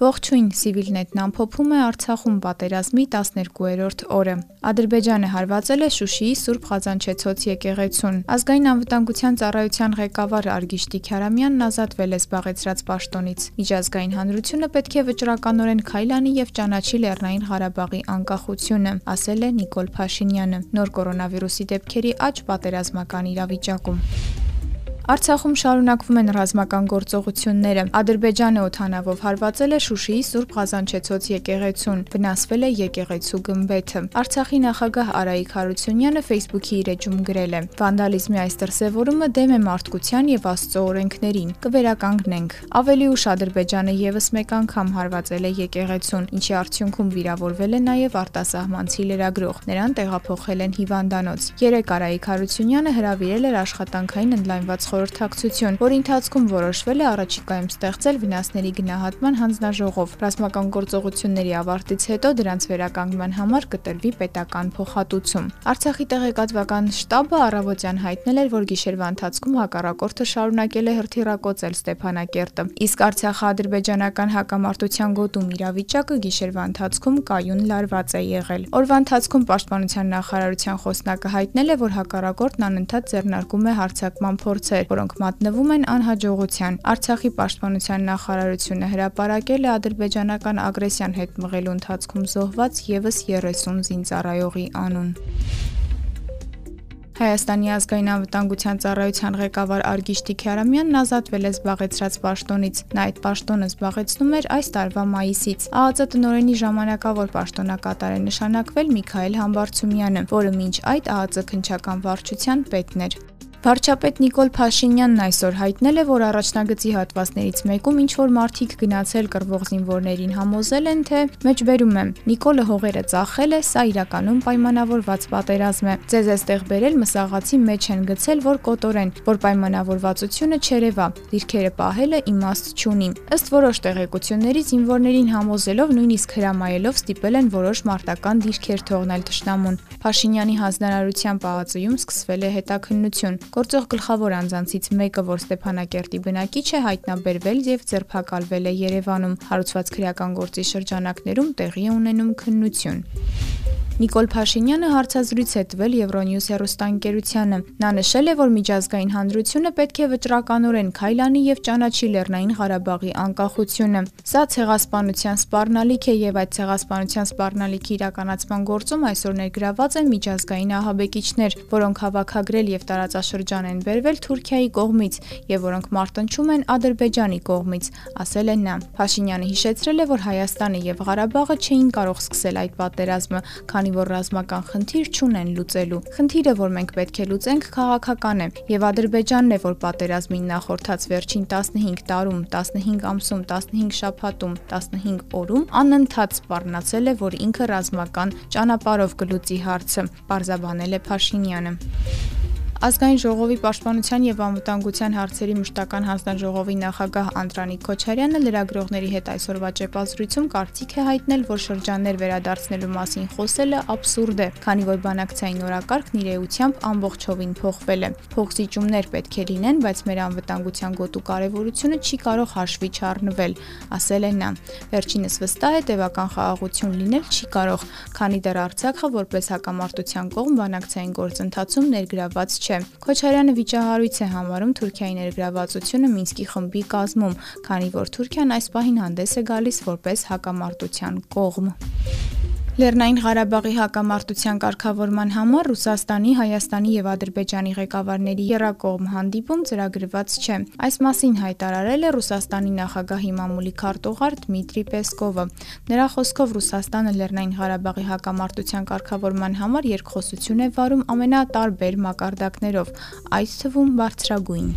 Ողջույն, Civilnet-ն ամփոփում է Արցախում պատերազմի 12-րդ օրը։ Ադրբեջանը հարվածել է Շուշիի Սուրբ Ղազանչեցոց եկեղեցուն։ Ազգային անվտանգության ծառայության ղեկավար Արգիշտի Քարամյանն ազատվել է զբաղեցրած պաշտոնից։ Միջազգային հանրությունը պետք է վճռականորեն քայլ անի եւ ճանաչի Լեռնային Ղարաբաղի անկախությունը, ասել է Նիկոլ Փաշինյանը։ Նոր կորոնավիրուսի դեպքերի աճ պատերազմական իրավիճակում։ Արցախում շարունակվում են ռազմական գործողությունները։ Ադրբեջանը օթանավով հարվածել է Շուշիի Սուրբ Ղազանչեցոց եկեղեցուն։ Վնասվել է եկեղեցու գմբեթը։ Արցախի նախագահ Արայիկ Հարությունյանը Facebook-ի իր էջում գրել է. «Վանդալիզմի այս դրսևորումը դեմ է մարդկության եւ Աստծո օրենքներին։ Կվերականգնենք»։ Ավելի ուշ Ադրբեջանը եւս մեկ անգամ հարվածել է եկեղեցուն, ինչի արդյունքում վիրավորվել է նաեւ արտասահմանցի լրագրող։ Նրան տեղափոխել են հիվանդանոց։ Երեք Արայիկ Հարությունյանը հրավիրել էր աշխատանքային ընդլայնված խորհրդակցություն, որի ընթացքում որոշվել է առաջիկայում ստեղծել վնասների գնահատման հանձնաժողով։ Ռազմական գործողությունների ավարտից հետո դրանց վերականգնման համար կտրվի պետական փոխհատուցում։ Արցախի տեղեկատվական շտաբը առավոտյան հայտնել էր, որ գիշերվա ընթացքում հակառակորդը շարունակել է հրթիռակոծել Ստեփանակերտը, իսկ Արցախա-ադրբեջանական հակամարտության գոտում իրավիճակը գիշերվա ընթացքում կայուն լարված է եղել։ Օրվա ընթացքում Պաշտպանության նախարարության խոսնակը հայտնել է, որ հակառակորդն անընդհատ ձեռնարկում է հարձակման փորձեր, որոնք մատնվում են անհաջողության։ Արցախի պաշտպանության նախարարությունը հրապարակել է ադրբեջանական ագրեսիան հետ մղելու ընթացքում զոհված եւս 30 զինծառայողի անուն։ Հայաստանի ազգային անվտանգության ծառայության ղեկավար Արգիշտի Քյարամյանն ազատվել է զբաղեցրած պաշտոնից։ Նա այդ պաշտոնը զբաղեցնում էր այս տարվա մայիսից։ ԱԱԾ տնօրենի ժամանակավոր պաշտոնակատար է նշանակվել Միքայել Համբարձումյանը, որը մինչ այդ ԱԱԾ քնչական վարչության պետն էր։ Վարչապետ Նիկոլ Փաշինյանն այսօր հայտնել է, որ առաջնագծի հատվածներից մեկում ինչ որ մարդիկ գնացել կռվող զինվորներին համոզել են, թե մեջբերում եմ Նիկոլը հողերը ծախել է, սա իրականում պայմանավորված պատերազմ է։ Ձեզ էստեղ բերել մսաղացի մեջ են գցել, որ կոտորեն, որ պայմանավորվածությունը չերևա, դիրքերը պահելը իմաստ չունի։ Ըստ որոշ տեղեկությունների զինվորներին համոզելով նույնիսկ հրամայելով ստիպել են որոշ մարտական դիրքեր թողնել ճշտամուն։ Փաշինյանի հանձնարարության պահածոյում սկսվել է հետաքննություն։ Գործող գլխավոր անձանցից մեկը, որ Ստեփանակերտի բնակիչ է, հայտնաբերվել եւ ձերբակալվել է Երևանում։ Հարուցված քրեական գործի շրջանակներում տեղի է ունենում քննություն։ Նիկոլ Փաշինյանը հարցազրույց է տվել Euronews հեռուստաընկերությանը։ Նա նշել է, որ միջազգային հանրությունը պետք է վճռականորեն քայլ անի եւ ճանաչի Լեռնային Ղարաբաղի անկախությունը։ Սա ցեղասպանության սպառնալիք է եւ այդ ցեղասպանության սպառնալիքի իրականացման գործում այսօր ներգրաված են միջազգային ահաբեկիչներ, որոնք հավաքագրել եւ տարածաշրջան են բերվել Թուրքիայի կողմից եւ որոնք մարտնչում են Ադրբեջանի կողմից, ասել է նա։ Փաշինյանը հիշեցրել է, որ Հայաստանը եւ Ղարաբաղը չէին կարող սկսել այդ պատերազմը, քանի քանի որ ռազմական խնդիր չունեն լուծելու։ Խնդիրը, որ մենք պետք է լուծենք, քաղաքական է, եւ Ադրբեջանն է, որ պատերազմին նախորդած վերջին 15 տարում, 15 ամսում, 15 շաբաթում, 15 օրում անընդհատ սպառնացել է, որ ինքը ռազմական ճանապարհով կլուծի հարցը, պարզաբանել է Փաշինյանը։ Ազգային ժողովի պաշտպանության եւ անվտանգության հարցերի մշտական հանձնաժողովի նախագահ Անդրանիկ Քոչարյանը լրագրողների հետ այսօրվա ճեպազրույցում կարծիք է հայտնել, որ շրջաններ վերադարձնելու մասին խոսելը абսուրդ է, քանի որ բանակցային օրակարգն իր էությամբ ամբողջովին փոխվել է։ Փոխզիջումներ պետք է լինեն, բայց մեր անվտանգության գոտու կարևորությունը չի կարող հաշվի չառնվել, ասել է նա։ Վերջինս վստահ է, տևական խաղաղություն լինել չի կարող, քանի դեռ Արցախը որպես հակամարտության կողմ բանակցային գործընթացում ներգրաված չէ չէ։ Քոչարյանը վիճահարույց է համարում Թուրքիայի ներգրավվածությունը Մինսկի խմբի կազմում, քանի որ Թուրքիան այս պահին հանդես է գալիս որպես հակամարտության կողմ։ Լեռնային Ղարաբաղի հակամարտության կարգավորման համար Ռուսաստանի, Հայաստանի եւ Ադրբեջանի ղեկավարների երակողմ հանդիպում ծրագրված չէ։ Այս մասին հայտարարել է Ռուսաստանի նախագահի մամուլի քարտուղար Դմիտրի Պեսկովը։ Նրա խոսքով Ռուսաստանը Լեռնային Ղարաբաղի հակամարտության կարգավորման համար երկխոսություն է վարում ամենատարբեր մակարդակներով, այդ թվում բարձրագույն։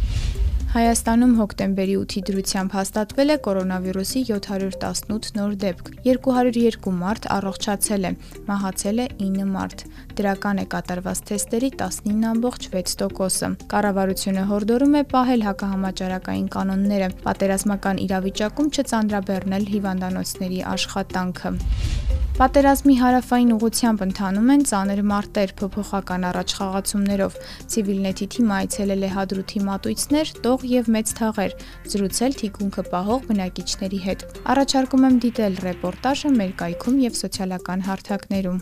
Հայաստանում հոկտեմբերի 8-ի դրությամբ հաստատվել է կորոնավիրուսի 718 նոր դեպք։ 202 մարդ առողջացել է, մահացել է 9 մարդ։ Դրական է կատարված թեստերի 19.6%-ը։ Կառավարությունը հորդորում է պահել հակահամաճարակային կանոնները, պատերազմական իրավիճակում չծանրաբեռնել հիվանդանոցների աշխատանքը։ Պատերազմի հարավային ուղությամբ ընթանում են ծանր մարտեր. Փոփոխական առաջխաղացումներով։ Civilnet-ի թիմը այցելել է Հադրութի մատույցներ, Տող եւ Մեծ Թաղեր, զրուցել թիկունքը պահող բնակիչների հետ։ Առաջարկում եմ դիտել ռեպորտաժը մեր կայքում եւ սոցիալական հարթակներում։